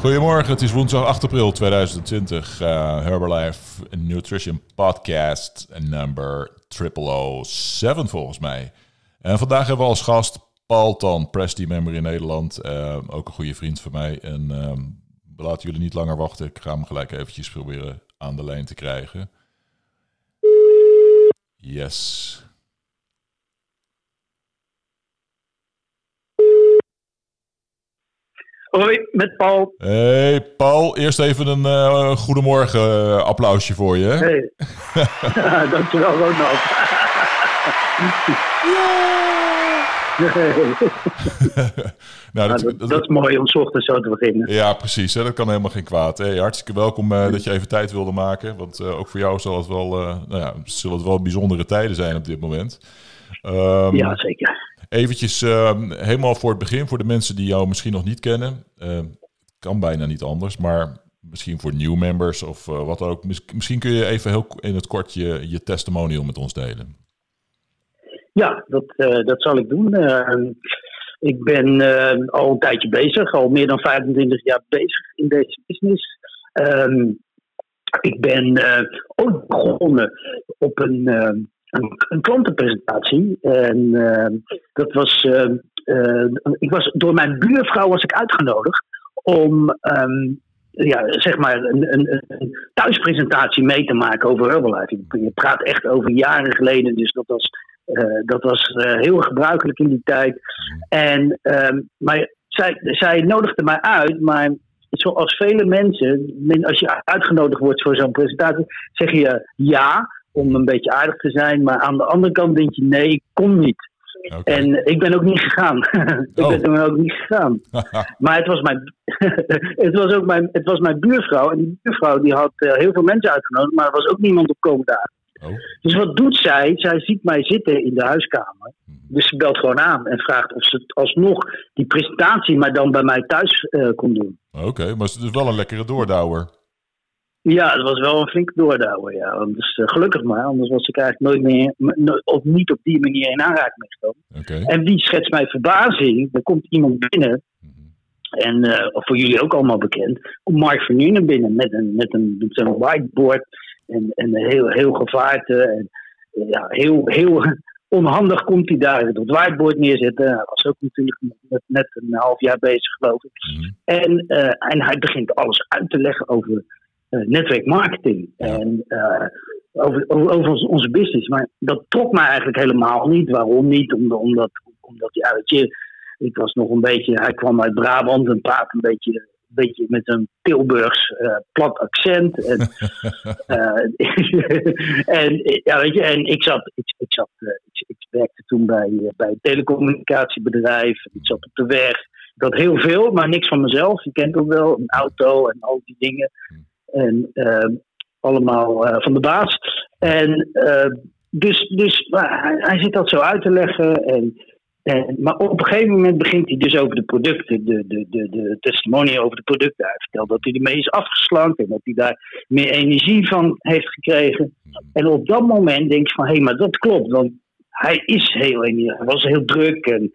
Goedemorgen, het is woensdag 8 april 2020. Uh, Herbalife Nutrition Podcast number 007 volgens mij. En vandaag hebben we als gast Paul Tan, Presti member in Nederland. Uh, ook een goede vriend van mij. En uh, we laten jullie niet langer wachten. Ik ga hem gelijk eventjes proberen aan de lijn te krijgen. Yes. Hoi, met Paul. Hey Paul, eerst even een uh, goedemorgen uh, applausje voor je. Hey. Dankjewel Ronald. nou, dat, dat, dat, is mooi om ochtends zo te beginnen. Ja, precies. Hè? Dat kan helemaal geen kwaad. Hey, hartstikke welkom uh, dat je even tijd wilde maken. Want ook voor jou zal het wel, nou ja, zullen het wel bijzondere tijden zijn op dit moment. Um, ja, zeker. Eventjes uh, helemaal voor het begin, voor de mensen die jou misschien nog niet kennen. Uh, kan bijna niet anders, maar misschien voor new members of uh, wat ook. Misschien kun je even heel in het kort je, je testimonial met ons delen. Ja, dat, dat zal ik doen. Ehm, ik ben al een tijdje bezig, al meer dan 25 jaar bezig in deze business. Ehm, ik ben ook begonnen op een een, klantenpresentatie. En uh, dat was, uh, uh, ik was, door mijn buurvrouw was ik uitgenodigd om um, ja, zeg maar een, een, thuispresentatie mee te maken over Herbalife. Je praat echt over jaren geleden, dus dat was, dat was heel gebruikelijk in die tijd. En, maar zij, zij nodigde mij uit, maar zoals vele mensen, als je uitgenodigd wordt voor zo'n presentatie, zeg je ja om een beetje aardig te zijn. Maar aan de andere kant denk je, nee, ik kom niet. En ik ben ook niet gegaan. ik ben toen ook niet gegaan. maar het was, mijn, het, was ook mijn, het was mijn buurvrouw. En die buurvrouw die had uh, heel veel mensen uitgenodigd, maar er was ook niemand op komen daar. Oh. Dus wat doet zij? Zij ziet mij zitten in de huiskamer. Mhm. Dus ze belt gewoon aan en vraagt of ze alsnog die presentatie maar dan bij mij thuis uh, kon doen. Oké, maar het is wel een lekkere doordouwer. Ja, het was wel een flinke doordouwer, ja. Dus, uh, gelukkig maar, anders was ik eigenlijk nooit meer, of niet op die manier in aanraking mee En wie schetst mij verbazing? Er komt iemand binnen, mhm. en uh, voor jullie ook allemaal bekend, komt Mark Vernunen binnen met een, met een, met een whiteboard en, en heel, heel gevaarte. En, ja, heel, heel onhandig komt hij daar het whiteboard neerzetten. Hij was ook natuurlijk net, net een half jaar bezig, geloof ik. Mhm. en, uh, en hij begint alles uit te leggen over netwerkmarketing. En uh, over, over, onze business. Maar dat trok mij eigenlijk helemaal niet. Waarom niet? Omdat, omdat, omdat ja, weet je, ik was nog een beetje, hij kwam uit Brabant en praatte een beetje, een beetje met een Tilburgs uh, plat accent. En, en, ja, weet je, en ik zat, ik, ik, zat ik, ik, werkte toen bij, bij een telecommunicatiebedrijf. Ik zat op de weg. Ik had heel veel, maar niks van mezelf. Je kent ook wel, een auto en al die dingen. Hmm. En uh, allemaal uh, van de baas. En uh, dus, dus hij, hij, zit dat zo uit te leggen. En, en, maar op een gegeven moment begint hij dus over de producten, de, de, de, de testimonie over de producten. Hij vertelt dat hij ermee is afgeslankt en dat hij daar meer energie van heeft gekregen. En op dat moment denk ik van, hé, hey, maar dat klopt. Want hij is heel energie. Hij was heel druk en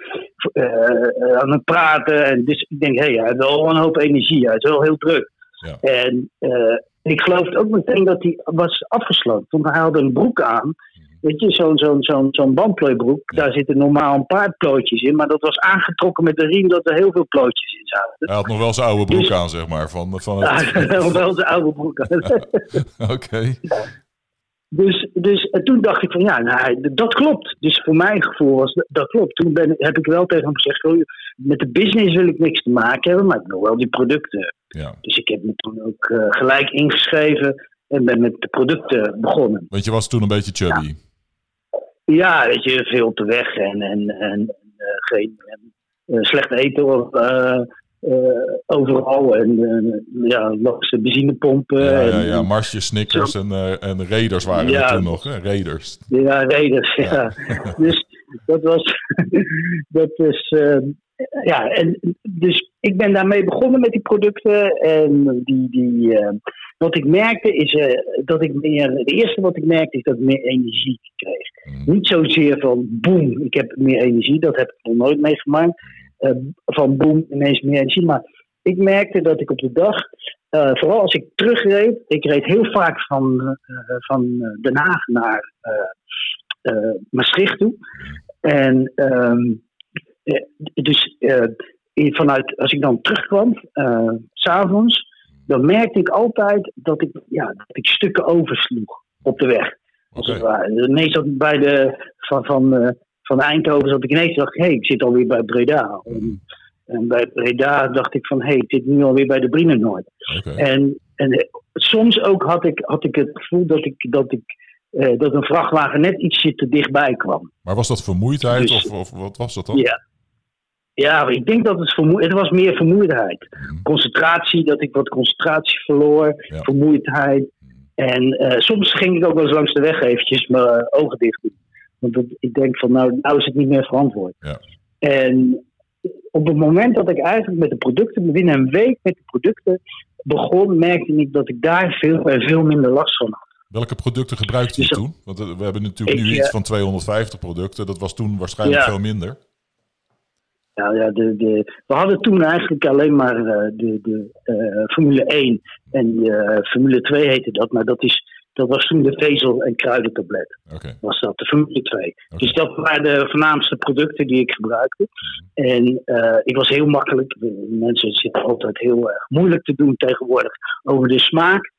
uh, aan het praten. En dus ik denk, hé, hey, hij heeft wel een hoop energie. Hij is wel heel druk. Ja. En uh, ik geloofde ook meteen dat hij was afgesloten. Want hij had een broek aan. Mhm. Weet je, zo'n zo'n zo'n zo'n bandplooibroek. Daar zitten normaal een paar plootjes in. Maar dat was aangetrokken met een riem dat er heel veel plootjes in zaten. Hij had nog wel zijn oude broek dus- aan, zeg maar. Van, van het... Ja, hij had wel zijn oude broek aan. Oké. Dus, dus en toen dacht ik van ja, nou, dat klopt. Dus voor mijn gevoel was dat, klopt. Toen ben, heb ik wel tegen hem gezegd: oh, met de business wil ik niks te maken hebben, maar ik wil wel die producten. Ja. Dus ik heb me toen ook uh, gelijk ingeschreven en ben met de producten begonnen. Want je was toen een beetje chubby. Ja, ja weet je, veel te weg en, en, en uh, geen uh, slecht eten of overal. En uh, ja, langs de benzinepompen. Ja, ja, ja. Marsjes, Snickers en, uh, en Raiders waren ja, er toen nog. Hè? Raiders. Ja, Raiders, ja. dus dat was... dat is... ja, en dus ik ben daarmee begonnen met die producten. En die, die, wat ik merkte is dat ik meer... Het eerste wat ik merkte is dat ik meer energie kreeg. Mm. Niet zozeer van boem, ik heb meer energie. Dat heb ik nog nooit meegemaakt. Eh, van boom ineens meer energie. Maar ik merkte dat ik op de dag, eh, vooral als ik terugreed, ik reed heel vaak van, eh, van Den Haag naar Maastricht toe. En ehm, eh, dus vanuit, als ik dan terugkwam, s s'avonds, dan merkte ik altijd dat ik, ja, dat ik stukken oversloeg op de weg. Als Oké. het ware. Ik bij de, van, van, van Eindhoven zat ik ineens dacht, hé, hey, ik zit alweer bij Breda. En, en bij Breda dacht ik van, hé, hey, ik zit nu alweer bij de Brienenoord. Oké. En, en eh, soms ook had ik, had ik het gevoel dat, ik, dat, ik, eh, dat een vrachtwagen net ietsje te dichtbij kwam. Maar was dat vermoeidheid Dus- of, of wat was dat dan? Ja. Ja, ik denk dat het het was meer vermoeidheid. Mhm. Concentratie, dat ik wat concentratie verloor. Ja. Vermoeidheid. En eh, soms ging ik ook wel eens langs de weg eventjes mijn ogen dicht doen. Want dat- ik denk van nou, nou is het niet meer verantwoord. Ja. En op het moment dat ik eigenlijk met de producten, binnen een week met de producten begon, merkte ik dat ik daar veel en veel minder last van had. Welke producten gebruikte je Dus toen? Want eh, we hebben natuurlijk Ik, nu eh, iets van 250 producten. Dat was toen waarschijnlijk Ja. veel minder. Nou ja, de, de, we hadden toen eigenlijk alleen maar eh, de, de eh, Formule 1 en eh, Formule 2 heette dat, maar dat, is, dat was toen de vezel- en kruidentablet. Oké. Was dat de Formule 2. Oké. Dus dat waren de voornaamste producten die ik gebruikte. En eh, ik was heel makkelijk. Mensen zitten altijd heel erg moeilijk te doen tegenwoordig over de smaak.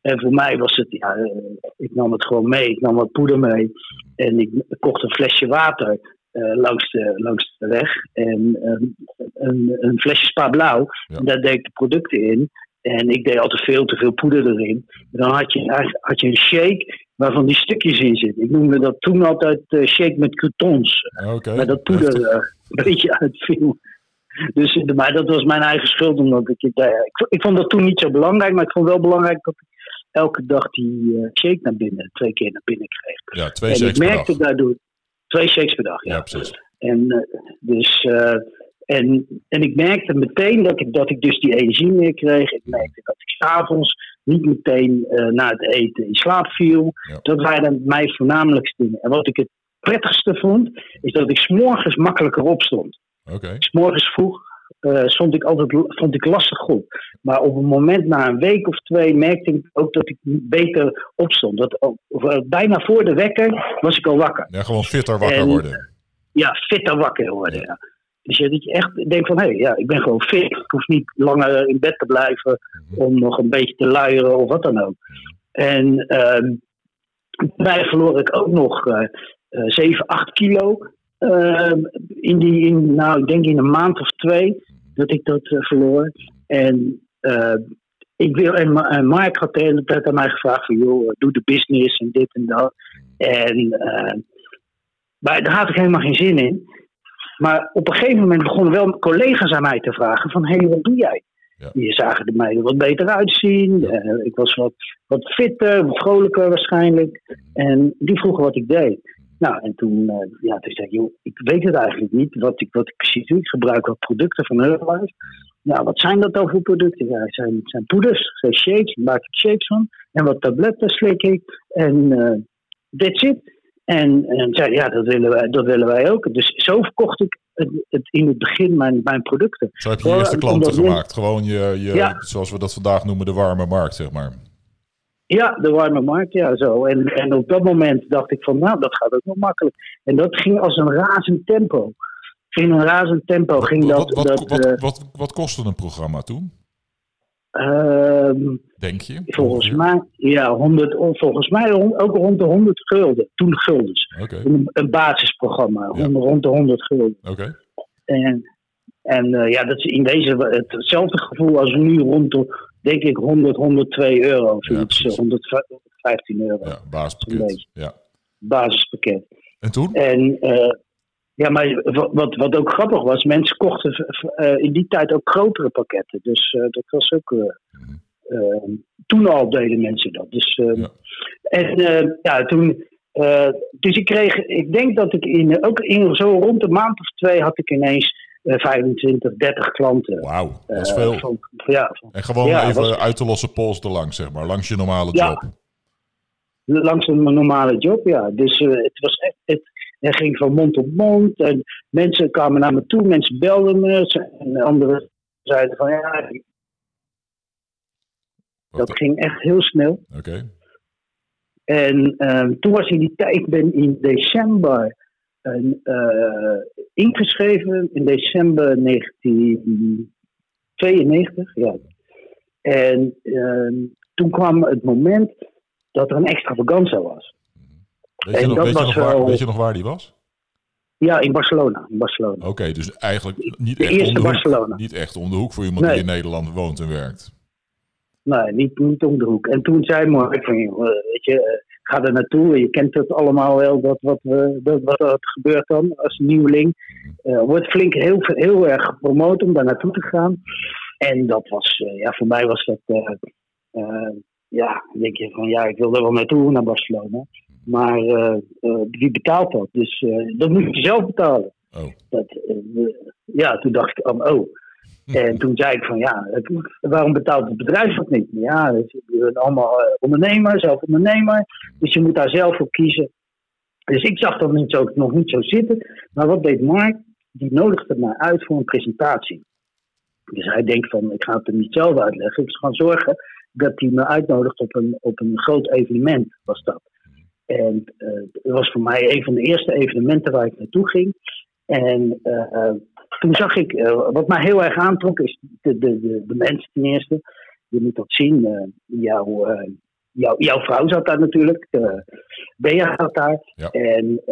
En voor mij was het, ja, eh, ik nam het gewoon mee. Ik nam wat poeder mee. En ik kocht een flesje water eh, langs, de, langs de weg. En een, een flesje spa blauw. Ja. En daar deed ik de producten in. En ik deed altijd veel te veel poeder erin. En dan had je, eigenlijk- had je een shake waarvan die stukjes in zitten. Ik noemde dat toen altijd eh, shake met croutons. Waar dat poeder eh, een beetje uitviel. Dus, eh, maar dat was mijn eigen schuld. Omdat ik, ik, ik vond dat toen niet zo belangrijk. Maar ik vond wel belangrijk dat ik elke dag die shake naar binnen, twee keer naar binnen kreeg. Ja, twee en shakes ik per merkte dag. daardoor twee shakes per dag. Ja. Ja, precies. En, dus, en, en ik merkte meteen dat ik, dat ik dus die energie meer kreeg. Ik merkte dat ik s'avonds niet meteen eh, na het eten in slaap viel. Ja. Dat waren mijn voornamelijkste dingen. En wat ik het prettigste vond, is dat ik s'morgens makkelijker opstond. Oké. S'morgens vroeg eh, stond ik altijd, vond ik lastig op. Maar op een moment, na een week of twee, merkte ik ook dat ik beter opstond. Dat, of, bijna voor de wekker was ik al wakker Ja, gewoon fitter wakker En- worden. ja, fitter wakker worden. Ja. Dus je- dat je echt denkt van, hé, ja, ik ben gewoon fit. Ik hoef niet langer in bed te blijven om nog een beetje te luieren of wat dan ook. En ehm daarbij verloor ik ook nog eh, eh, 7, 8 kilo. ehm, in die, in, nou, ik denk in een maand of twee dat ik dat eh, verloor. En eh, ik wil, en, en Mark had de hele tijd aan mij gevraagd van, joh, doe de business en dit en dat. En eh, maar daar had ik helemaal geen zin in. Maar op een gegeven moment begonnen wel collega's aan mij te vragen van, hé, hey, wat doe jij? Ja. Die zagen er mij er wat beter uitzien. Eh, ik was wat, wat fitter, wat vrolijker waarschijnlijk. En die vroegen wat ik deed. Nou, en toen, eh, ja, toen zei ik, joh, ik weet het eigenlijk niet wat ik, wat ik precies doe. Ik gebruik wat producten van Herbalife. Nou, wat zijn dat dan voor producten? Ja, het zijn, het zijn poeders, het zijn shakes, daar maak ik shakes van. En wat tabletten slik ik. En eh that's it. En, en zei, ja, dat willen, wij, dat willen wij ook. Dus zo verkocht ik het, het in het begin mijn, mijn producten. Zo heb je je Wel, eerste klanten gemaakt. Gewoon je, je Ja. zoals we dat vandaag noemen, de warme markt, zeg maar. Ja, de warme markt, ja, zo. En, en op dat moment dacht ik van, nou, dat gaat ook nog makkelijk. En dat ging als een razend tempo. In een razend tempo ging dat... wat, wat, dat wat, eh, wat, wat kostte een programma toen, denk je? volgens mij, ja, 100, of volgens mij ook rond de 100 gulden. Toen guldens. Oké, Een, een basisprogramma, Ja. rond, rond de 100 gulden. oké. En, en eh, ja, dat is in deze het- hetzelfde gevoel als nu rond de, denk ik, 100, 102 euro. Of Ja, iets, precies. eh, 115 euro. Ja, basispakket. Ja. Basispakket. En toen? En eh, ja, maar wa- wat, wat ook grappig was, mensen kochten eh, in die tijd ook grotere pakketten. Dus eh, dat was ook. eh, Mhm. eh, toen al deden mensen dat. Dus, eh, Ja. En ja, toen. dus ik kreeg, ik denk dat ik in, ook in zo rond een maand of twee had ik ineens eh, 25, 30 klanten. Wauw, dat is veel. van- ja, van- En gewoon ja, even was- uit te lossen pols erlangs, zeg maar. Langs je normale Ja. job. langs een normale job, ja. Dus het was echt. Het, en ging van mond tot mond. En mensen kwamen naar me toe, mensen belden me. En anderen zeiden van ja, dat ging echt heel snel. Oké. En ehm, toen was in die tijd, ik ben in december uh, ingeschreven, in december 1992. Ja. En ehm, toen kwam het moment dat er een extravaganza was. Weet je, nog, weet, je nog waar, weet je nog waar die was? Ja, in Barcelona. In Barcelona. Oké, dus eigenlijk niet de echt, eerste om de hoek, Barcelona. niet echt om de hoek voor iemand die in Nederland woont en werkt. Nee, niet, niet om de hoek. En toen zei Mark van, weet je, eh, ga er naartoe. Je kent het allemaal wel, dat wat, we, dat, wat er gebeurt dan als nieuweling. Uh, wordt flink heel, heel erg gepromoot om daar naartoe te gaan. En dat was, uh, ja, voor mij was dat, uh, ja, denk je van, ja, ik wil er wel naartoe, naar Barcelona. Maar wie betaalt dat? Dus dat moet je zelf betalen. Oh. Dat, ja, toen dacht ik, oh, oh. En toen zei ik van ja, waarom betaalt het bedrijf dat niet? Ja, je bent allemaal ondernemer, zelf ondernemer. Dus je moet daar zelf voor kiezen. Dus ik zag dat niet zo, nog niet zo zitten. Maar wat deed Mark? Die nodigde mij uit voor een presentatie. Dus hij denkt van, ik ga het hem niet zelf uitleggen. Ik ga zorgen dat hij me uitnodigt op een, op een groot evenement, was dat. En uh, het was voor mij een van de eerste evenementen waar ik naartoe ging. En uh, toen zag ik, wat mij heel erg aantrok, is de, de, de, de mensen ten eerste. Je moet dat zien. jouw, jou, jouw vrouw zat daar natuurlijk. Bea zat daar. Ja. En,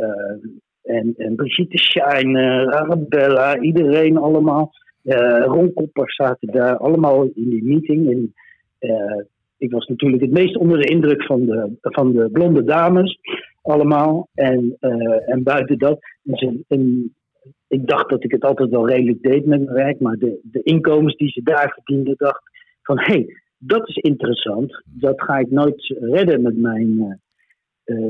en, en Brigitte Shine, Arabella, iedereen allemaal. Uh, Ron Koppers zaten daar allemaal in die meeting. En, uh, ik was natuurlijk het meest onder de indruk van de, van de blonde dames, allemaal. En, uh, en buiten dat, en, en ik dacht dat ik het altijd wel redelijk deed met mijn werk, maar de, de inkomens die ze daar verdienden, dacht van hé, hey, dat is interessant. Dat ga ik nooit redden met mijn.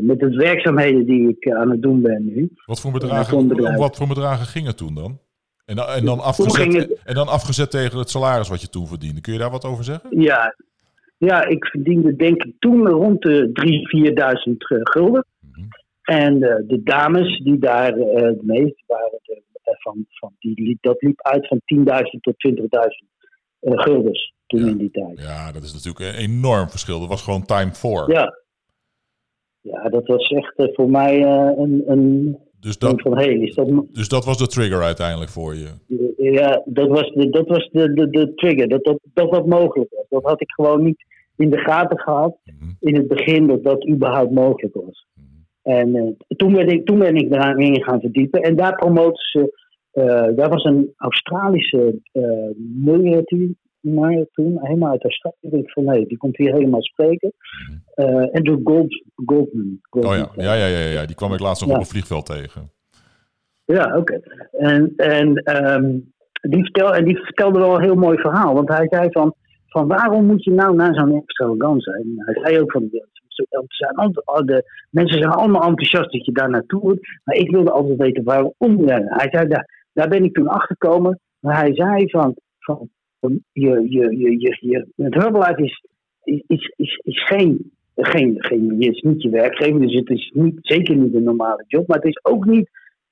met de werkzaamheden die ik aan het doen ben nu. Wat voor bedragen, wat voor bedragen ging het toen dan? En dan, en, dan afgezet, en dan afgezet tegen het salaris wat je toen verdiende. Kun je daar wat over zeggen? Ja, ja ik verdiende denk ik toen rond de 3.000, 4.000 gulden. Mm -hmm. En uh, de dames die daar uh, het meest waren, de, uh, van, van, die, dat liep uit van 10.000 tot 20.000 guldens toen ja. in die tijd. Ja, dat is natuurlijk een enorm verschil. Dat was gewoon time for. Ja, ja dat was echt voor mij een, een dus dat, van, hey, is dat... dus dat was de trigger uiteindelijk voor je? Ja, dat was de, dat was de, de, de trigger. Dat, dat, dat dat mogelijk was. Dat had ik gewoon niet in de gaten gehad mm -hmm. in het begin dat dat überhaupt mogelijk was. Mm -hmm. En uh, toen, ben ik, toen ben ik daarin gaan verdiepen. En daar promoten ze... Uh, daar was een Australische uh, miljardair maar toen, helemaal uit Australië. Ik denk van nee, die komt hier helemaal spreken. Uh, Andrew Gold, Goldman, Goldman. Oh ja. Ja, ja, ja, ja, die kwam ik laatst nog ja. op een vliegveld tegen. Ja, oké. Okay. En, en, um, die vertel, en die vertelde wel een heel mooi verhaal. Want hij zei van, van waarom moet je nou naar zo'n extravaganza? En hij zei ook van, zijn, de mensen zijn allemaal enthousiast dat je daar naartoe moet. Maar ik wilde altijd weten waarom. Hij zei, daar, daar ben ik toen achter gekomen. Maar hij zei van, van je, je, je, je, je, het Herbalife is, is, is, is geen, geen, geen, je is niet je werkgever, dus het is niet, zeker niet een normale job, maar het is ook niet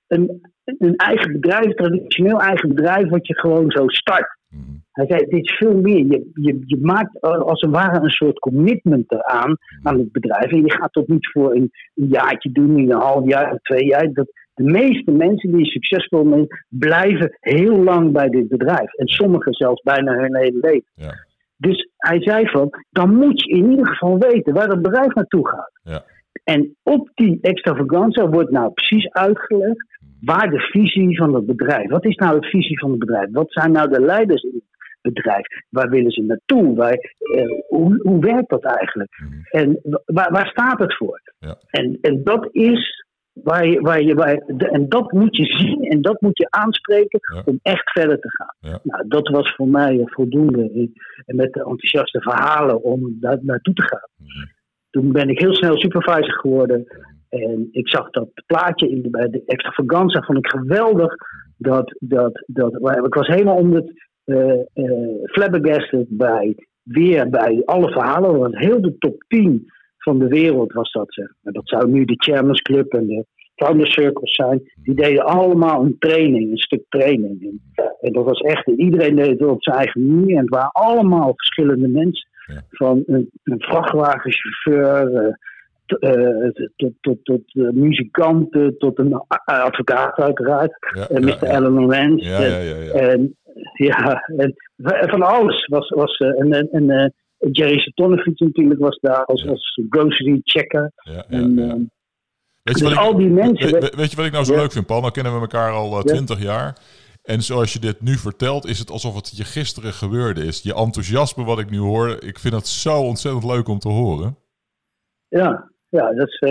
een, een eigen bedrijf, traditioneel eigen bedrijf, wat je gewoon zo start. Mm. Hij zei, het is veel meer. Je, je, je maakt als het ware een soort commitment eraan, mm. aan het bedrijf. En je gaat dat niet voor een, een jaartje doen, in een half jaar of twee jaar. Dat, de meeste mensen die succesvol zijn, blijven heel lang bij dit bedrijf. En sommigen zelfs bijna hun hele leven. Ja. Dus hij zei van, dan moet je in ieder geval weten waar het bedrijf naartoe gaat. Ja. En op die extravaganza wordt nou precies uitgelegd waar de visie van het bedrijf. Wat is nou de visie van het bedrijf? Wat zijn nou de leiders in het bedrijf? Waar willen ze naartoe? Waar, eh, hoe, hoe werkt dat eigenlijk? Mm. En waar, waar staat het voor? Ja. En, en dat is waar je, waar je, waar, en dat moet je zien en dat moet je aanspreken ja. om echt verder te gaan. Ja. Nou, dat was voor mij voldoende. En met de enthousiaste verhalen om daar naartoe te gaan. Mm. Toen ben ik heel snel supervisor geworden. En ik zag dat plaatje in de, bij de extravaganza, vond ik geweldig. Dat, dat, dat, ik was helemaal onder het uh, uh, flabbergasted bij, weer bij alle verhalen. Want heel de top 10 van de wereld was dat. Zeg. Maar dat zou nu de Chairman's Club en de founder circles zijn, die deden allemaal een training, een stuk training. En, en dat was echt, iedereen deed het op zijn eigen manier. En het waren allemaal verschillende mensen. Ja. Van een, een vrachtwagenchauffeur, eh, t- eh, tot, tot, tot eh, muzikanten, tot een advocaat uiteraard. Ja, En Mr. ja. Alan Rand. Ja, ja, ja, ja. En ja, en van alles was. was en en, en Jerry Satonovic natuurlijk was daar als, Ja. als grocery checker. ja, En, ehm, Weet je dus wat ik- al die mensen. We- we- weet je wat ik nou zo leuk vind, Paul? Nou kennen we elkaar al twintig jaar. En zoals je dit nu vertelt, is het alsof het je gisteren gebeurde is. Je enthousiasme wat ik nu hoor, ik vind het zo ontzettend leuk om te horen. Ja, ja, dat is. eh,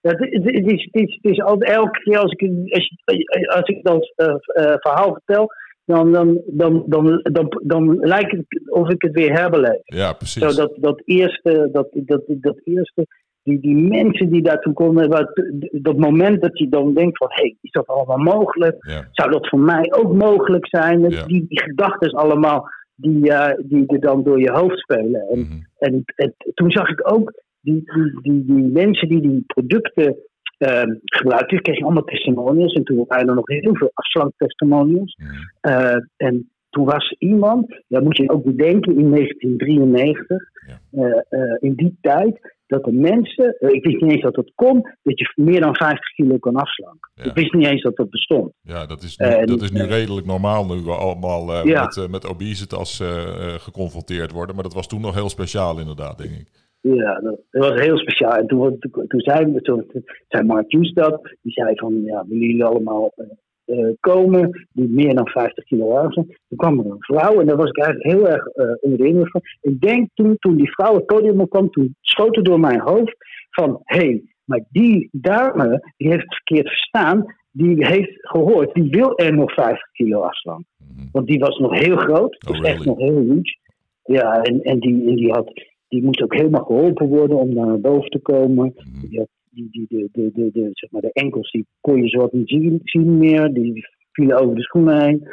ja, het, is, het, is, het is altijd elke keer als ik, als, je- als ik dat eh, eh, verhaal vertel, dan, dan, dan, dan, dan, dan, lijkt het of ik het weer herbeleef. Ja, precies. Zo dat, dat eerste, dat, dat, dat eerste, die, die mensen die daartoe komen, wat, dat moment dat je dan denkt van, hé, hey, is dat allemaal mogelijk? Ja, Zou dat voor mij ook mogelijk zijn? Ja. Die, die gedachten allemaal die, eh, die er dan door je hoofd spelen. En, mhm. en, en toen zag ik ook die, die, die, die mensen die die producten ehm gebruikten, ik kreeg allemaal testimonials. En toen waren er nog heel veel afslanktestimonials. Mhm. Eh, en toen was iemand, dat moet je ook bedenken, in 1993, Ja. eh, eh, in die tijd, dat de mensen, eh, ik wist niet eens dat dat kon, dat je meer dan 50 kilo kan afslanken. Ja. Ik wist niet eens dat dat bestond. ja dat, is nu, dat is nu redelijk normaal nu we allemaal Ja. met, met obesitas geconfronteerd worden. Maar dat was toen nog heel speciaal inderdaad, denk ik. Ja, dat, dat was heel speciaal. En toen, toen, toen zei, toen zei Mark Hughes dat. Die zei van, ja, willen jullie allemaal eh, eh, komen die meer dan 50 kilo zijn? Toen kwam er een vrouw en daar was ik eigenlijk heel erg eh, onder de indruk van. Ik denk toen, toen die vrouw het podium op kwam, toen schoot er door mijn hoofd van, hé, hey, maar die dame, die heeft het verkeerd verstaan. Die heeft gehoord, die wil er nog 50 kilo afslaan. Mhm. Want die was nog heel groot. Oh, Dus echt really? nog heel huge. Ja, en, en, die, en die, had, die moest ook helemaal geholpen worden om daar naar boven te komen. Mhm. Die had, die, die, de, de, de, de, zeg maar de enkels die kon je zo wat niet zien, zien meer. Die vielen over de schoenen heen.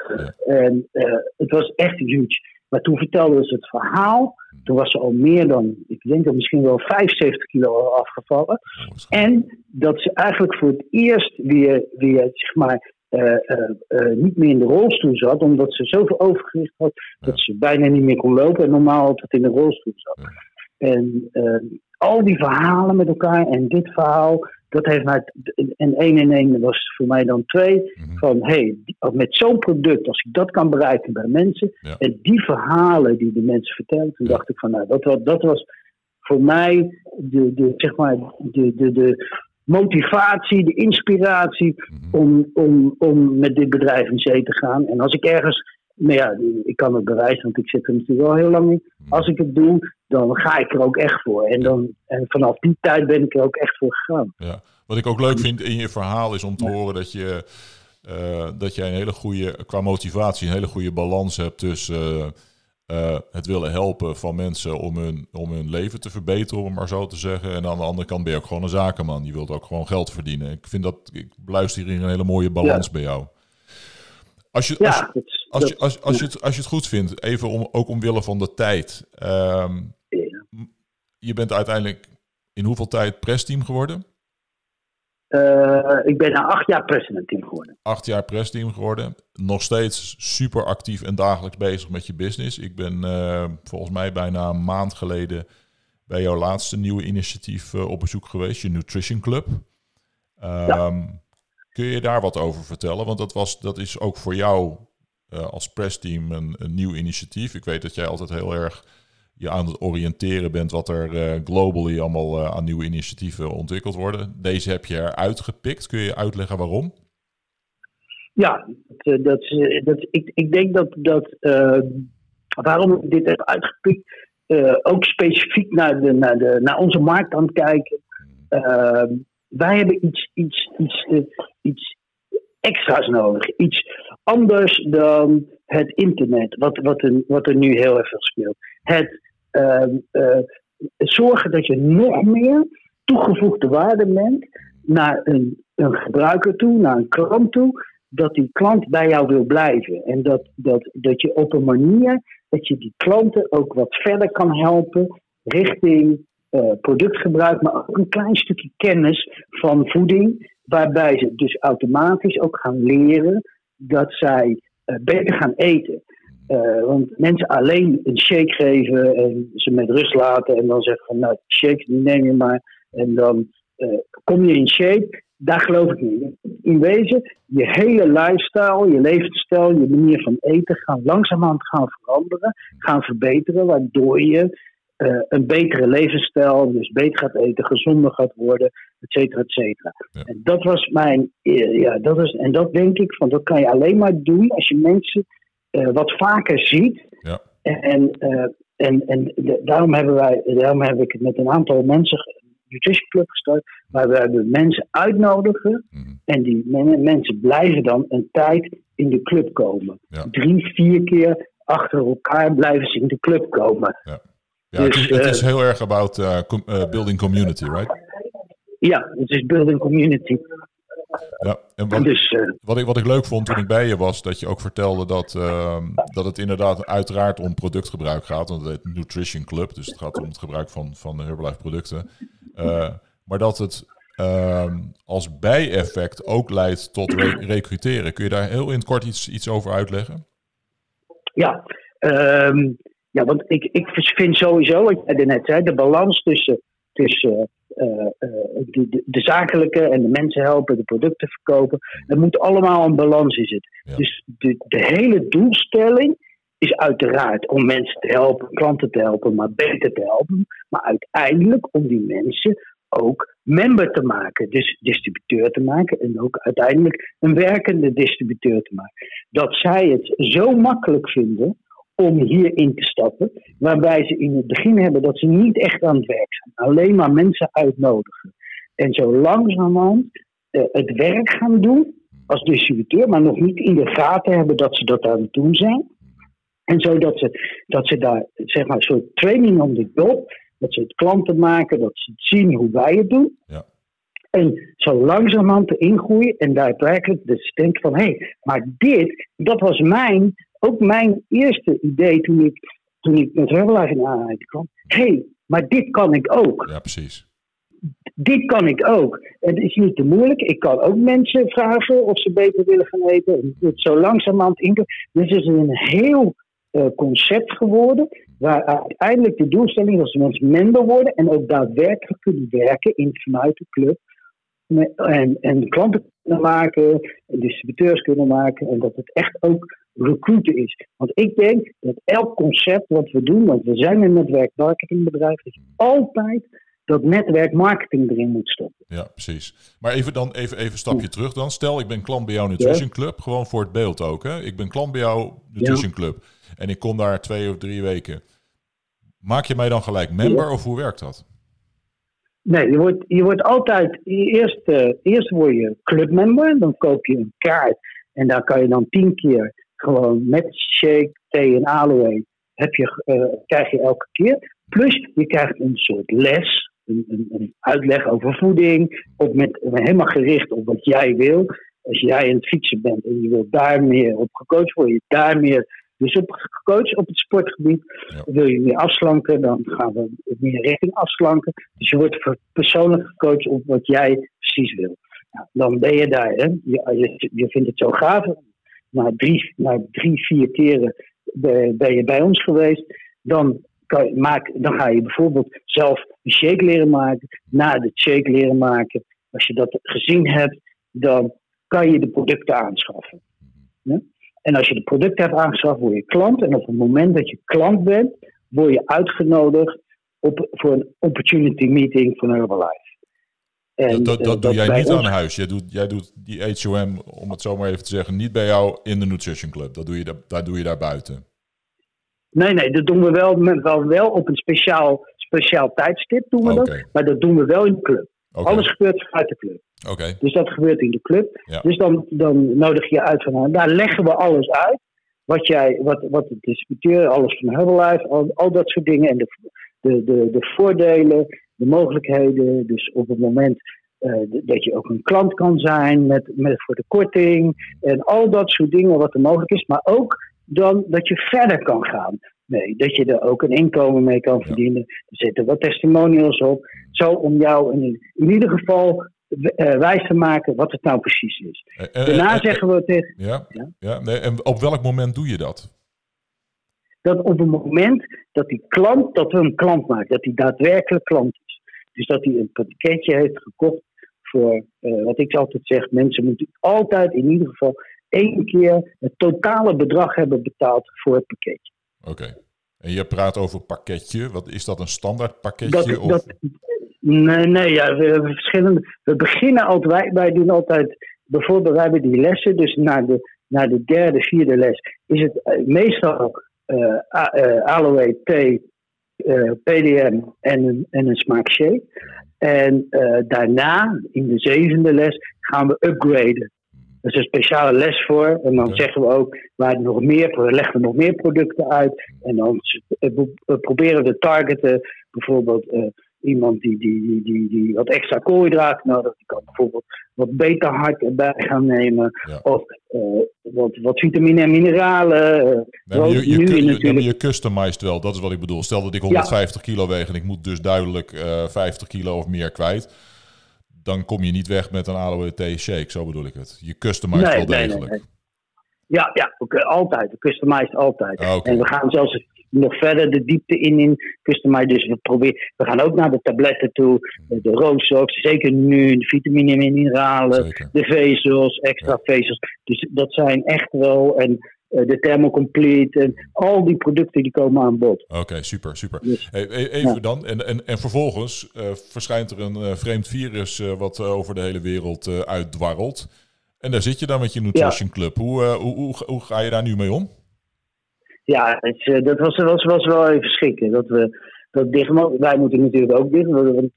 En eh, het was echt huge. Maar toen vertelde ze het verhaal. Toen was ze al meer dan, ik denk dat misschien wel 75 kilo afgevallen. Oh, En dat ze eigenlijk voor het eerst weer, weer zeg maar, eh, eh, niet meer in de rolstoel zat, omdat ze zoveel overgewicht had dat ze bijna niet meer kon lopen en normaal altijd in de rolstoel zat. En eh, al die verhalen met elkaar en dit verhaal, dat heeft mij. En één en één was voor mij dan twee. Mhm. Van hé, hey, met zo'n product, als ik dat kan bereiken bij mensen. Ja. En die verhalen die de mensen vertellen, toen Ja. dacht ik van nou, dat was, dat was voor mij de, de, zeg maar, de, de, de motivatie, de inspiratie Mhm. om, om, om met dit bedrijf in zee te gaan. En als ik ergens, nou ja, ik kan het bewijzen, want ik zit er natuurlijk al heel lang in. Mhm. Als ik het doe, dan ga ik er ook echt voor. En, dan, en vanaf die tijd ben ik er ook echt voor gegaan. Ja. Wat ik ook leuk vind in je verhaal is om te horen dat je eh, dat jij een hele goede, qua motivatie, een hele goede balans hebt tussen eh, eh, het willen helpen van mensen om hun, om hun leven te verbeteren, om het maar zo te zeggen. En aan de andere kant ben je ook gewoon een zakenman. Je wilt ook gewoon geld verdienen. Ik vind dat, ik luister hier een hele mooie balans bij jou. Als je, als, Ja, dat, als, je, als, als, je het, als je het goed vindt, even om, ook omwille van de tijd. Ehm, Ja. je bent uiteindelijk in hoeveel tijd pressteam geworden? Eh, ik ben na acht jaar president team geworden. acht jaar pressteam geworden. Nog steeds super actief en dagelijks bezig met je business. Ik ben eh, volgens mij bijna een maand geleden bij jouw laatste nieuwe initiatief eh, op bezoek geweest, je Nutrition Club. Ehm, Kun je daar wat over vertellen? Want dat, was, dat is ook voor jou eh, als pressteam een, een nieuw initiatief. Ik weet dat jij altijd heel erg je aan het oriënteren bent wat er eh, globally allemaal eh, aan nieuwe initiatieven ontwikkeld worden. Deze heb je eruit gepikt. Kun je uitleggen waarom? Ja, dat, dat, ik, ik denk dat, dat waarom ik dit heb uitgepikt, ook specifiek naar, de, naar, de, naar onze markt aan het kijken. Wij hebben iets, iets, iets, eh, iets extra's nodig. Iets anders dan het internet, wat, wat, er, wat er nu heel erg veel speelt. Het eh, eh, zorgen dat je nog meer toegevoegde waarde bent naar een, een gebruiker toe, naar een klant toe dat die klant bij jou wil blijven. En dat, dat, dat je op een manier dat je die klanten ook wat verder kan helpen richting uh, productgebruik, maar ook een klein stukje kennis van voeding. waarbij ze dus automatisch ook gaan leren dat zij eh, beter gaan eten. Uh, want mensen alleen een shake geven en ze met rust laten en dan zeggen van nou, shake neem je maar en dan kom je in shape, daar geloof ik niet. In wezen, je hele lifestyle, je levensstijl, je manier van eten gaan langzamerhand gaan veranderen, gaan verbeteren, waardoor je uh, een betere levensstijl, dus beter gaat eten, gezonder gaat worden, et cetera, et cetera. Ja. En dat was mijn, eh, ja, dat is, en dat denk ik, van dat kan je alleen maar doen als je mensen uh, wat vaker ziet. Ja. En, en, en de, daarom, hebben wij, daarom heb ik het met een aantal mensen, Nutrition Club gestart, waar we de mensen uitnodigen. Mm. En die men, mensen blijven dan een tijd in de club komen. Ja. Drie, vier keer achter elkaar blijven ze in de club komen. Ja, het, Dus, is, het eh, is heel erg about com- uh, building community, right? Ja, het is building community. Ja, en wat, Dus uh, wat, ik, wat ik leuk vond toen ik bij je was, dat je ook vertelde dat, uh, dat het inderdaad uiteraard om productgebruik gaat. Want het heet Nutrition Club, dus het gaat om het gebruik van, van Herbalife producten. Uh, maar dat het ehm, als bijeffect ook leidt tot re recruteren. Kun je daar heel in het kort iets, iets over uitleggen? Ja, um, ja want ik, ik vind sowieso, wat jij net zei, de balans tussen, tussen uh, uh, de, de, de, zakelijke en de mensen helpen, de producten verkopen. Er moet allemaal een balans in zitten. Ja. Dus de, de hele doelstelling is uiteraard om mensen te helpen, klanten te helpen, maar beter te helpen. Maar uiteindelijk om die mensen ook member te maken, dus distributeur te maken en ook uiteindelijk een werkende distributeur te maken. Dat zij het zo makkelijk vinden om hierin te stappen, waarbij ze in het begin hebben dat ze niet echt aan het werk zijn, alleen maar mensen uitnodigen. En zo langzamerhand uh, het werk gaan doen als distributeur, maar nog niet in de gaten hebben dat ze dat aan het doen zijn. En zodat ze, dat ze daar, zeg maar, een soort training on the job, dat ze het klanten maken, dat ze het zien hoe wij het doen. Ja. En zo langzamerhand te ingroeien en daadwerkelijk dus denken van, hé, hey, maar dit, dat was mijn, ook mijn eerste idee toen ik, toen ik met Herbalife in aanraking kwam. Hé, hey, maar dit kan ik ook. Ja, precies. Dit kan ik ook. Het is niet te moeilijk. Ik kan ook mensen vragen of ze beter willen gaan eten. Het zo langzamerhand in. Dus het is een heel uh, concept geworden. Waar uiteindelijk de doelstelling is dat ze mensen member worden. En ook daadwerkelijk kunnen werken in, vanuit de club. En, en klanten kunnen maken. En distributeurs kunnen maken. En dat het echt ook recruiten is. Want ik denk dat elk concept wat we doen. Want we zijn een netwerkmarketingbedrijf. Dat je altijd dat netwerk marketing erin moet stoppen. Ja, precies. Maar even dan even, even een stapje terug dan. Stel, ik ben klant bij jouw Nutrition Club. Gewoon voor het beeld ook. Hè? Ik ben klant bij jouw Nutrition Club. En ik kom daar twee of drie weken. Maak je mij dan gelijk member ja. of hoe werkt dat? Nee, je wordt, je wordt altijd... Eerst, uh, eerst word je clubmember. Dan koop je een kaart. En daar kan je dan tien keer gewoon met shake, thee en aloe... Heb je, uh, krijg je elke keer. Plus je krijgt een soort les een, een, een, uitleg over voeding, op met, helemaal gericht op wat jij wil. Als jij aan het fietsen bent en je wilt daar meer op gecoacht worden, je daar meer dus op gecoacht op het sportgebied. Ja. Wil je meer afslanken, dan gaan we meer richting afslanken. Dus je wordt persoonlijk gecoacht op wat jij precies wil. Nou, dan ben je daar. Hè? Je, je, je vindt het zo gaaf. Na drie, na drie vier keren ben je bij ons geweest. Dan kan je, maak, dan ga je bijvoorbeeld zelf een shake leren maken. Na de shake leren maken, als je dat gezien hebt, dan kan je de producten aanschaffen. En als je de producten hebt aangeschaft, word je klant. En op het moment dat je klant bent, word je uitgenodigd op, voor een opportunity meeting van Herbalife. En, dat, dat, dat doe jij niet ons... aan huis. Jij doet, jij doet die HOM, om het zo maar even te zeggen, niet bij jou in de Nutrition Club. Dat doe je daar, daar, doe je daar buiten. Nee, nee, dat doen we wel, wel, wel op een speciaal, speciaal tijdstip doen we okay. dat. Maar dat doen we wel in de club. Okay. Alles gebeurt vanuit de club. Okay. Dus dat gebeurt in de club. Ja. Dus dan, dan nodig je uit van nou, daar leggen we alles uit. Wat, jij, wat, wat de distributeur, alles van Herbalife, al, al dat soort dingen. En de, de, de, de voordelen, de mogelijkheden. Dus op het moment uh, dat je ook een klant kan zijn met, met, voor de korting. En al dat soort dingen wat er mogelijk is. Maar ook dan dat je verder kan gaan. Nee, dat je er ook een inkomen mee kan verdienen. Er zitten wat testimonials op. Zo om jou in, in ieder geval wijs te maken wat het nou precies is. Daarna zeggen we tegen. Ja, ja? ja nee, en op welk moment doe je dat? Dat op het moment dat die klant, dat we een klant maken, dat hij daadwerkelijk klant. Dus dat hij een pakketje heeft gekocht voor, wat ik altijd zeg, mensen moeten altijd in ieder geval één keer het totale bedrag hebben betaald voor het pakketje. Oké. En je praat over pakketje. Wat is dat een standaard pakketje? Dat, of? Dat, nee, nee ja, we, hebben verschillende. We beginnen altijd, wij, wij doen altijd, bijvoorbeeld, wij hebben die lessen, dus na de, na de derde, vierde les, is het uh, meestal uh, uh, aloe, thee, PDM en een, en een smaakshake. En daarna, in de zevende les, gaan we upgraden. Er is een speciale les voor. En dan zeggen we ook, waar nog meer, we leggen nog meer producten uit. En dan we proberen we te targeten. Bijvoorbeeld iemand die, die, die, die, die wat extra koolhydraten nodig Die kan bijvoorbeeld wat beta hart erbij gaan nemen. Of uh, wat, wat vitamine en mineralen. Nee, je, je, customized wel, dat is wat ik bedoel. Stel dat ik 150 kilo weeg en ik moet dus duidelijk 50 kilo of meer kwijt dan kom je niet weg met een aloe thee shake. Zo bedoel ik het. Je customized wel degelijk. Ja, ja, altijd. We customized altijd. Ah, en we gaan zelfs nog verder de diepte in in customize. Dus we proberen, we gaan ook naar de tabletten toe, de rooszoks, zeker nu, de vitamine en mineralen, de vezels, extra vezels. Dus dat zijn echt wel, en eh, de Thermocomplete en al die producten die komen aan bod. Oké, super, super. Dus, even dan, en, en, en vervolgens uh, verschijnt er een uh, vreemd virus wat over de hele wereld uitdwarrelt. En daar zit je dan met je Nutrition Club. Hoe, hoe, hoe, hoe, ga je daar nu mee om? Ja, het, dat was, was, was wel even schrikken. Dat we dat dicht Wij moeten natuurlijk ook dicht. Want,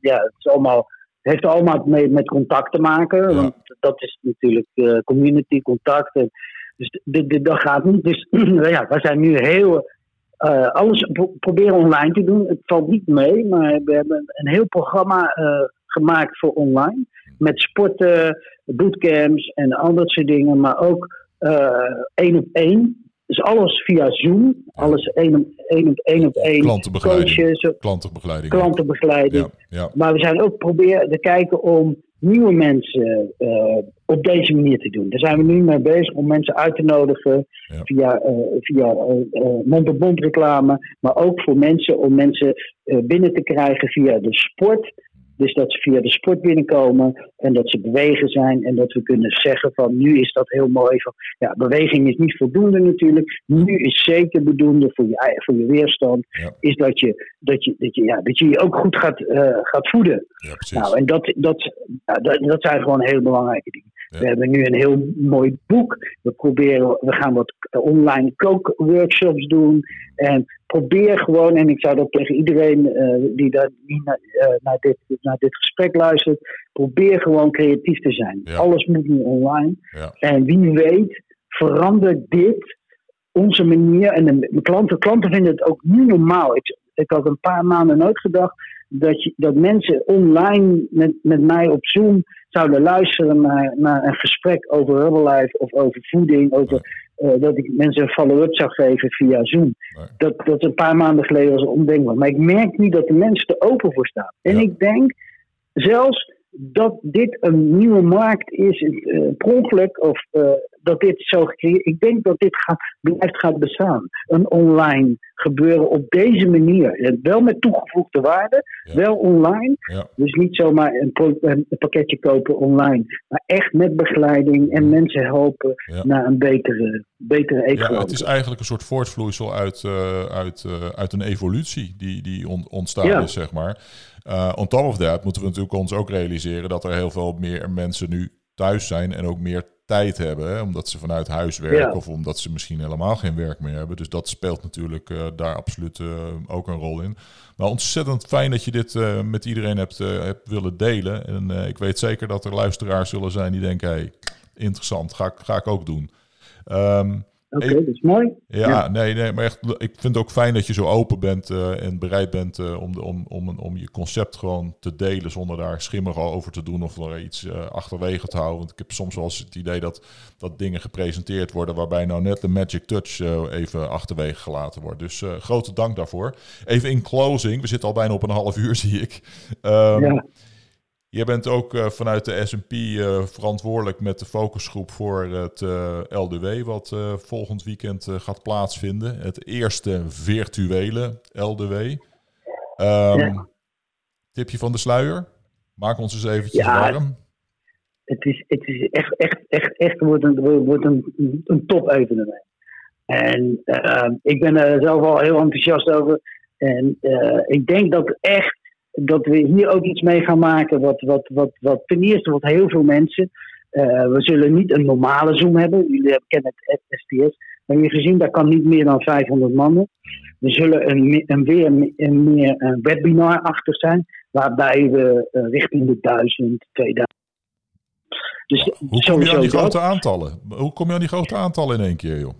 ja, het, is allemaal, het heeft allemaal mee, met contact te maken. Want dat is natuurlijk community contact. En, dus dat gaat niet. Dus ja, we zijn nu heel. Uh, alles proberen online te doen. Het valt niet mee, maar we hebben een heel programma uh, gemaakt voor online. Met sporten, bootcamps en al dat soort dingen. Maar ook één op één. Dus alles via Zoom. Alles één op één op één. Op één. Klantenbegeleiding. Coaches, klantenbegeleiding. Klantenbegeleiding. Ja, ja. Maar we zijn ook proberen te kijken om nieuwe mensen uh, op deze manier te doen. Daar zijn we nu mee bezig om mensen uit te nodigen via, uh, via uh, mond-op-mond reclame, maar ook voor mensen om mensen binnen te krijgen via de sport dus dat ze via de sport binnenkomen en dat ze bewegen zijn en dat we kunnen zeggen van nu is dat heel mooi. Van, ja, beweging is niet voldoende natuurlijk. Nu is zeker bedoelde voor je, voor je weerstand, is dat je, dat, je, dat, je, ja, dat je je ook goed gaat, uh, gaat voeden. Ja, nou, en dat, dat, dat, dat zijn gewoon heel belangrijke dingen. We hebben nu een heel mooi boek. We proberen, we gaan wat online kookworkshops doen. En probeer gewoon, en ik zou dat tegen iedereen uh, die daar niet naar, uh, naar, dit, naar dit gesprek luistert, probeer gewoon creatief te zijn. Alles moet nu online. Ja. En wie weet verandert dit onze manier. En de klanten, klanten vinden het ook nu normaal. Ik, ik had een paar maanden nooit gedacht dat, je, dat mensen online met, met mij op Zoom zouden luisteren naar, naar een gesprek over Herbalife of over voeding, over uh, dat ik mensen een follow-up zou geven via Zoom. Dat, dat een paar maanden geleden was ondenkbaar. Maar ik merk nu dat de mensen er open voor staan. En ik denk zelfs dat dit een nieuwe markt is, uh, per ongeluk, of uh, dat dit zo gecreëerd Ik denk dat dit gaat, blijft gaat bestaan. Een online gebeuren op deze manier. Wel met toegevoegde waarde, wel online. Dus niet zomaar een, een, pakketje kopen online, maar echt met begeleiding en mensen helpen naar een betere, betere eetgewoonte. Ja, het is eigenlijk een soort voortvloeisel uit, uh, uit, uit een evolutie die, die ontstaan is, zeg maar. Uh, on top of that moeten we natuurlijk ons ook realiseren dat er heel veel meer mensen nu thuis zijn en ook meer tijd hebben, hè, omdat ze vanuit huis werken of omdat ze misschien helemaal geen werk meer hebben. Dus dat speelt natuurlijk uh, daar absoluut uh, ook een rol in. Maar ontzettend fijn dat je dit uh, met iedereen hebt, hebt willen delen. En ik weet zeker dat er luisteraars zullen zijn die denken, hey, interessant, ga, ga ik ook doen. Um, Oké, dat is mooi. Ja, Nee, nee, maar echt, ik vind het ook fijn dat je zo open bent uh, en bereid bent uh, om, de, om, om, om je concept gewoon te delen zonder daar schimmig over te doen of er iets uh, achterwege te houden. Want ik heb soms wel eens het idee dat, dat dingen gepresenteerd worden waarbij nou net de magic touch even achterwege gelaten wordt. Dus grote dank daarvoor. Even in closing, we zitten al bijna op een half uur zie ik. Um, ja. Je bent ook uh, vanuit de S&P uh, verantwoordelijk met de focusgroep voor het uh, LDW, wat volgend weekend gaat plaatsvinden. Het eerste virtuele LDW. Um, ja. Tipje van de sluier? Maak ons eens eventjes ja, warm. Het is, het is echt, echt, echt, echt wordt een, wordt een, een top evenement. En ik ben er zelf al heel enthousiast over. En ik denk dat echt dat we hier ook iets mee gaan maken. Wat, wat, wat, wat ten eerste wat heel veel mensen. Uh, we zullen niet een normale Zoom hebben. Jullie kennen het STS. Maar je gezien, daar kan niet meer dan 500 mannen. We zullen een, een weer een, meer een webinar achter zijn. Waarbij we uh, richting de 1000, 2000. Dus Hoe kom je aan die grote aantallen? Hoe kom je aan die grote aantallen in één keer, joh?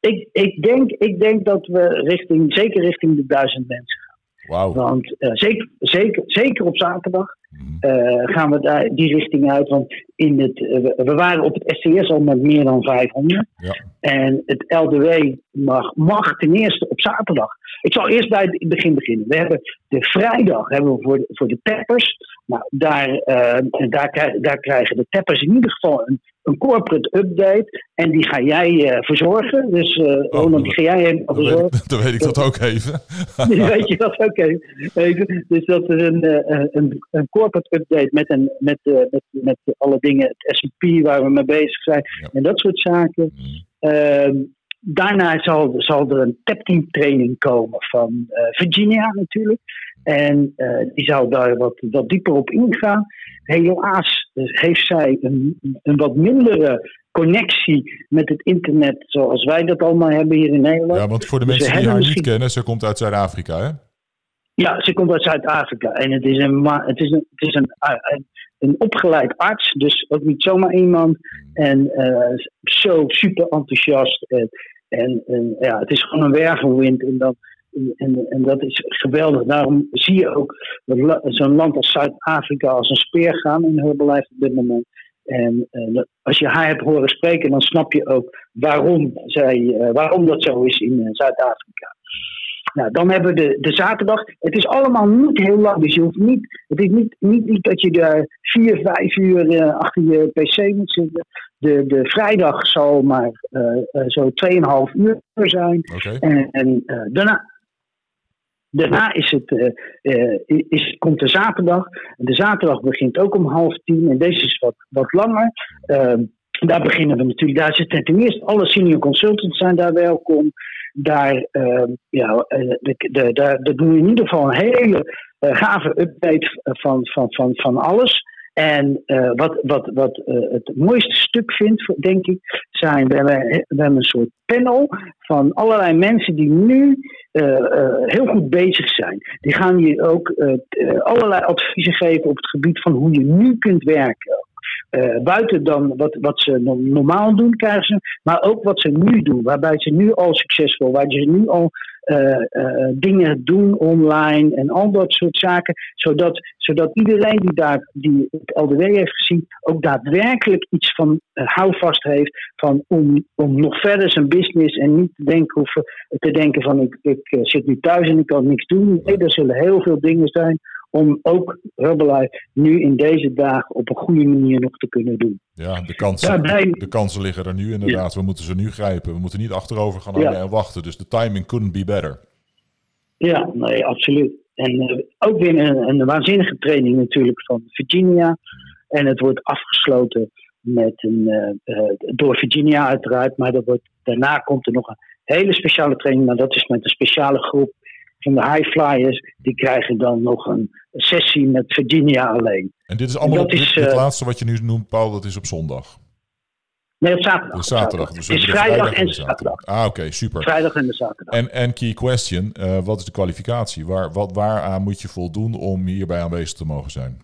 Ik, ik, denk, ik denk dat we richting, zeker richting de 1000 mensen Wow. Want uh, zeker, zeker, zeker op zaterdag uh, gaan we daar die richting uit. Want in het, uh, we waren op het SCS al met meer dan 500. Ja. En het LDW mag, mag ten eerste op zaterdag. Ik zal eerst bij het begin beginnen. We hebben de vrijdag hebben we voor de, voor de tappers. Nou, daar, daar, daar krijgen de tappers in ieder geval een een corporate update. En die ga jij uh, verzorgen. Dus uh, oh, Ronald, die ga jij helemaal verzorgen. Weet, dan weet ik dat ook even. weet je dat ook even. Dus dat is een, uh, een, een corporate update met, een, met, met, met alle dingen, het S&P waar we mee bezig zijn. Ja. En dat soort zaken. Mm. Daarna zal, zal er een tapteam training komen van Virginia natuurlijk. En die zal daar wat, wat dieper op ingaan. Helaas heeft zij een, een wat mindere connectie met het internet zoals wij dat allemaal hebben hier in Nederland. Ja, want voor de dus mensen die haar niet kennen, ze komt uit Zuid-Afrika, hè? Ja, ze komt uit Zuid-Afrika. En het is, een, het is, een, het is een, een opgeleid arts, dus ook niet zomaar iemand. En uh, zo super enthousiast. En, en, en, ja, het is gewoon een wervelwind. En dan, en, en dat is geweldig. Daarom zie je ook zo'n land als Zuid-Afrika als een speer gaan in Herbalife op dit moment. En uh, als je haar hebt horen spreken, dan snap je ook waarom, zij, uh, waarom dat zo is in uh, Zuid-Afrika. Nou, dan hebben we de, de zaterdag. Het is allemaal niet heel lang, dus je hoeft niet. Het is niet, niet, niet dat je daar vier, vijf uur achter je pc moet zitten. De, de vrijdag zal maar zo 2,5 uur zijn. Okay. En, en daarna, Daarna is het, uh, is, komt de zaterdag. De zaterdag begint ook om half tien. En deze is wat, wat langer. Ehm, daar beginnen we natuurlijk. Daar zitten ten eerste alle senior consultants zijn daar welkom. Daar, uh, ja, de, de, de, doen we in ieder geval een hele gave update van, van, van, van alles. En uh, wat, wat, wat het mooiste stuk vindt, denk ik, zijn we hebben, we hebben een soort panel van allerlei mensen die nu heel goed bezig zijn. Die gaan je ook allerlei adviezen geven op het gebied van hoe je nu kunt werken. Buiten dan wat, wat ze normaal doen, krijgen ze, maar ook wat ze nu doen, waarbij ze nu al succesvol, waar ze nu al uh, uh, dingen doen online en al dat soort zaken. Zodat, zodat iedereen die, daar, die het LDW heeft gezien ook daadwerkelijk iets van houvast heeft van om, om nog verder zijn business en niet te denken, hoeven, te denken van ik, ik zit nu thuis en ik kan niks doen. Nee, er zullen heel veel dingen zijn om ook Herbalife nu in deze dagen op een goede manier nog te kunnen doen. Ja, de kansen, de kansen liggen er nu inderdaad. We moeten ze nu grijpen. We moeten niet achterover gaan ja. en wachten. Dus de timing couldn't be better. Ja, nee, absoluut. En uh, ook weer een, een, waanzinnige training natuurlijk van Virginia. En het wordt afgesloten met een, uh, uh, door Virginia uiteraard. Maar dat wordt, daarna komt er nog een hele speciale training. Maar dat is met een speciale groep van de high flyers, die krijgen dan nog een sessie met Virginia alleen. En dit is allemaal op, is, het, uh, laatste wat je nu noemt, Paul, dat is op zondag? Nee, op zaterdag. Op zaterdag. Dus het is vrijdag, en zaterdag. Ah, oké, okay, super. Vrijdag en de zaterdag. En, en key question, uh, wat is de kwalificatie? Waar, wat, waaraan moet je voldoen om hierbij aanwezig te mogen zijn?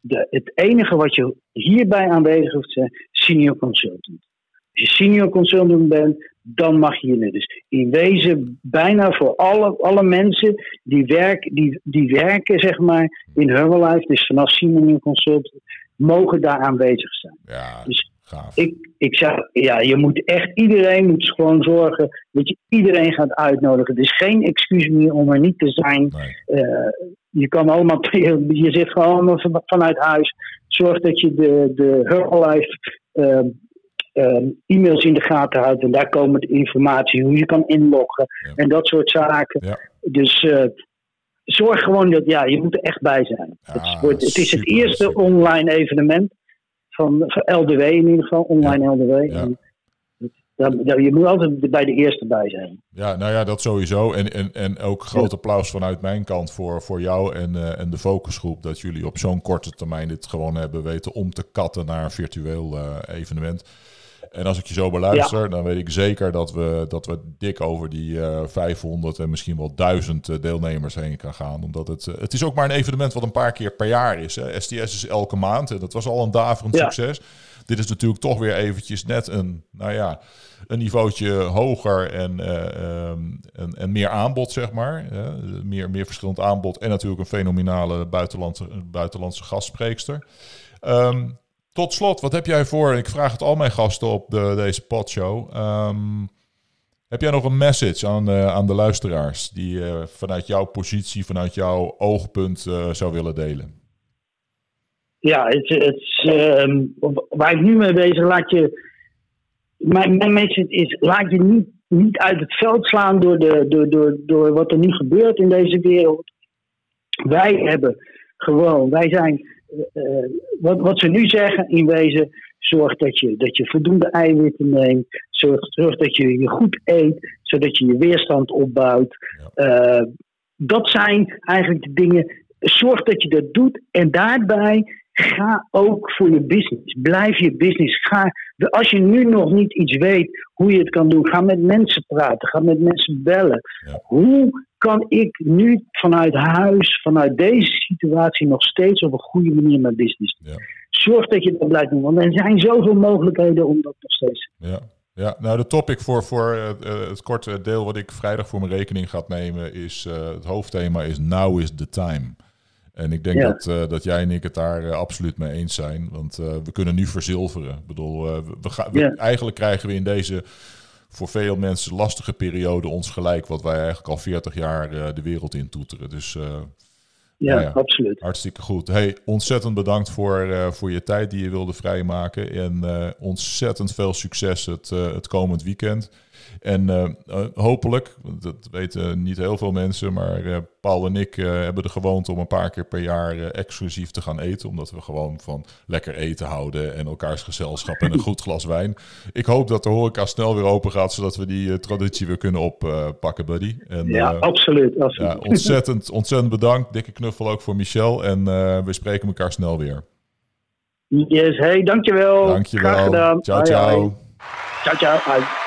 De, het enige wat je hierbij aanwezig hoeft te zijn, senior consultant. Als je senior consultant bent, dan mag je hier Dus in wezen bijna voor alle, alle mensen die, werk, die, die werken zeg maar, in Herbalife, dus vanaf senior consultant, mogen daar aanwezig zijn. Ja, dus Gaaf. Ik, ik zeg, ja, je moet echt, iedereen moet gewoon zorgen dat je iedereen gaat uitnodigen. Er is geen excuus meer om er niet te zijn. Nee. Eh, je kan allemaal, je zit gewoon van- vanuit huis. Zorg dat je de, de Herbalife ehm, ehm, e-mails in de gaten houdt. En daar komen de informatie, hoe je kan inloggen Ja. en dat soort zaken. Ja. Dus eh, zorg gewoon dat, ja, je moet er echt bij zijn. Ja, het, wordt, het is het eerste super. online evenement van, van LDW in ieder geval, online LDW. Ja. En je moet altijd bij de eerste bij zijn. Ja, nou ja, dat sowieso. En, en, en ook groot applaus vanuit mijn kant voor, voor jou en, eh, en de focusgroep. Dat jullie op zo'n korte termijn dit gewoon hebben weten om te katten naar een virtueel eh, evenement. En als ik je zo beluister, dan weet ik zeker dat we, dat we dik over die eh 500 en misschien wel 1000 eh, deelnemers heen kan gaan. Omdat het, eh, het is ook maar een evenement wat een paar keer per jaar is. Hè. STS is elke maand en dat was al een daverend Ja. succes. Dit is natuurlijk toch weer eventjes net een, nou ja, een niveautje hoger en, eh, ehm, en, en meer aanbod, zeg maar. meer, meer verschillend aanbod en natuurlijk een fenomenale buitenlandse, buitenlandse gastspreekster. Ehm, tot slot, wat heb jij voor? Ik vraag het al mijn gasten op de, deze podshow. Ehm, heb jij nog een message aan, eh, aan de luisteraars die je vanuit jouw positie, vanuit jouw oogpunt eh, zou willen delen? Ja, het, het, ehm, waar ik nu mee bezig laat je. Mijn, mijn message is: laat je niet, niet uit het veld slaan door, de, door, door, door wat er nu gebeurt in deze wereld. Wij hebben gewoon, wij zijn. Eh, wat, wat ze nu zeggen in wezen. Zorg dat je, dat je voldoende eiwitten neemt. Zorg, zorg dat je je goed eet, zodat je je weerstand opbouwt. Eh, dat zijn eigenlijk de dingen. Zorg dat je dat doet en daarbij ga ook voor je business. Blijf je business. Ga, als je nu nog niet iets weet hoe je het kan doen, ga met mensen praten. Ga met mensen bellen. Ja. Hoe kan ik nu vanuit huis, vanuit deze situatie, nog steeds op een goede manier mijn business doen? Ja. Zorg dat je dat blijft doen, want er zijn zoveel mogelijkheden om dat nog steeds te Ja. Ja, nou de topic voor, voor eh, eh, het korte deel wat ik vrijdag voor mijn rekening ga nemen is, eh, het hoofdthema is Now is the time. En ik denk Ja. dat, eh, dat jij en ik het daar eh, absoluut mee eens zijn. Want eh, we kunnen nu verzilveren. Ik bedoel, we, gaan, Ja. eigenlijk krijgen we in deze voor veel mensen lastige periode ons gelijk... wat wij eigenlijk al 40 jaar de wereld in toeteren. Dus eh, Ja, absoluut. Hartstikke goed. Hey, ontzettend bedankt voor, voor je tijd die je wilde vrijmaken. En ontzettend veel succes het, het komend weekend. En eh, eh, hopelijk, dat weten niet heel veel mensen, maar eh, Paul en ik hebben de gewoonte om een paar keer per jaar exclusief te gaan eten. Omdat we gewoon van lekker eten houden en elkaars gezelschap en een goed glas wijn. Ik hoop dat de horeca snel weer open gaat, zodat we die traditie weer kunnen oppakken, buddy. En, Ja, absoluut. absoluut. ja, ontzettend, ontzettend bedankt. Dikke knuffel ook voor Michel. En we spreken elkaar snel weer. Yes, hey, dankjewel. Graag Dankjewel. gedaan. Ciao, ciao. Ciao, ciao.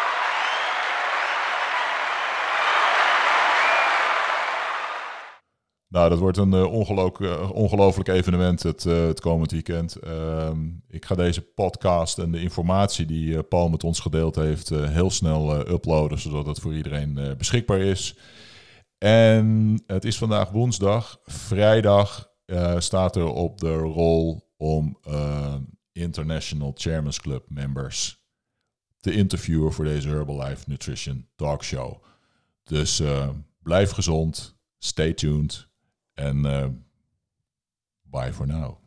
Nou, dat wordt een eh, ongelooflijk, evenement het, eh, het komend weekend. Ehm, ik ga deze podcast en de informatie die Paul met ons gedeeld heeft heel snel uploaden, zodat het voor iedereen beschikbaar is. En het is vandaag woensdag. Vrijdag staat er op de rol om International Chairman's Club members te interviewen voor deze Herbalife Nutrition Talk Show. Dus blijf gezond, stay tuned en eh, bye for now.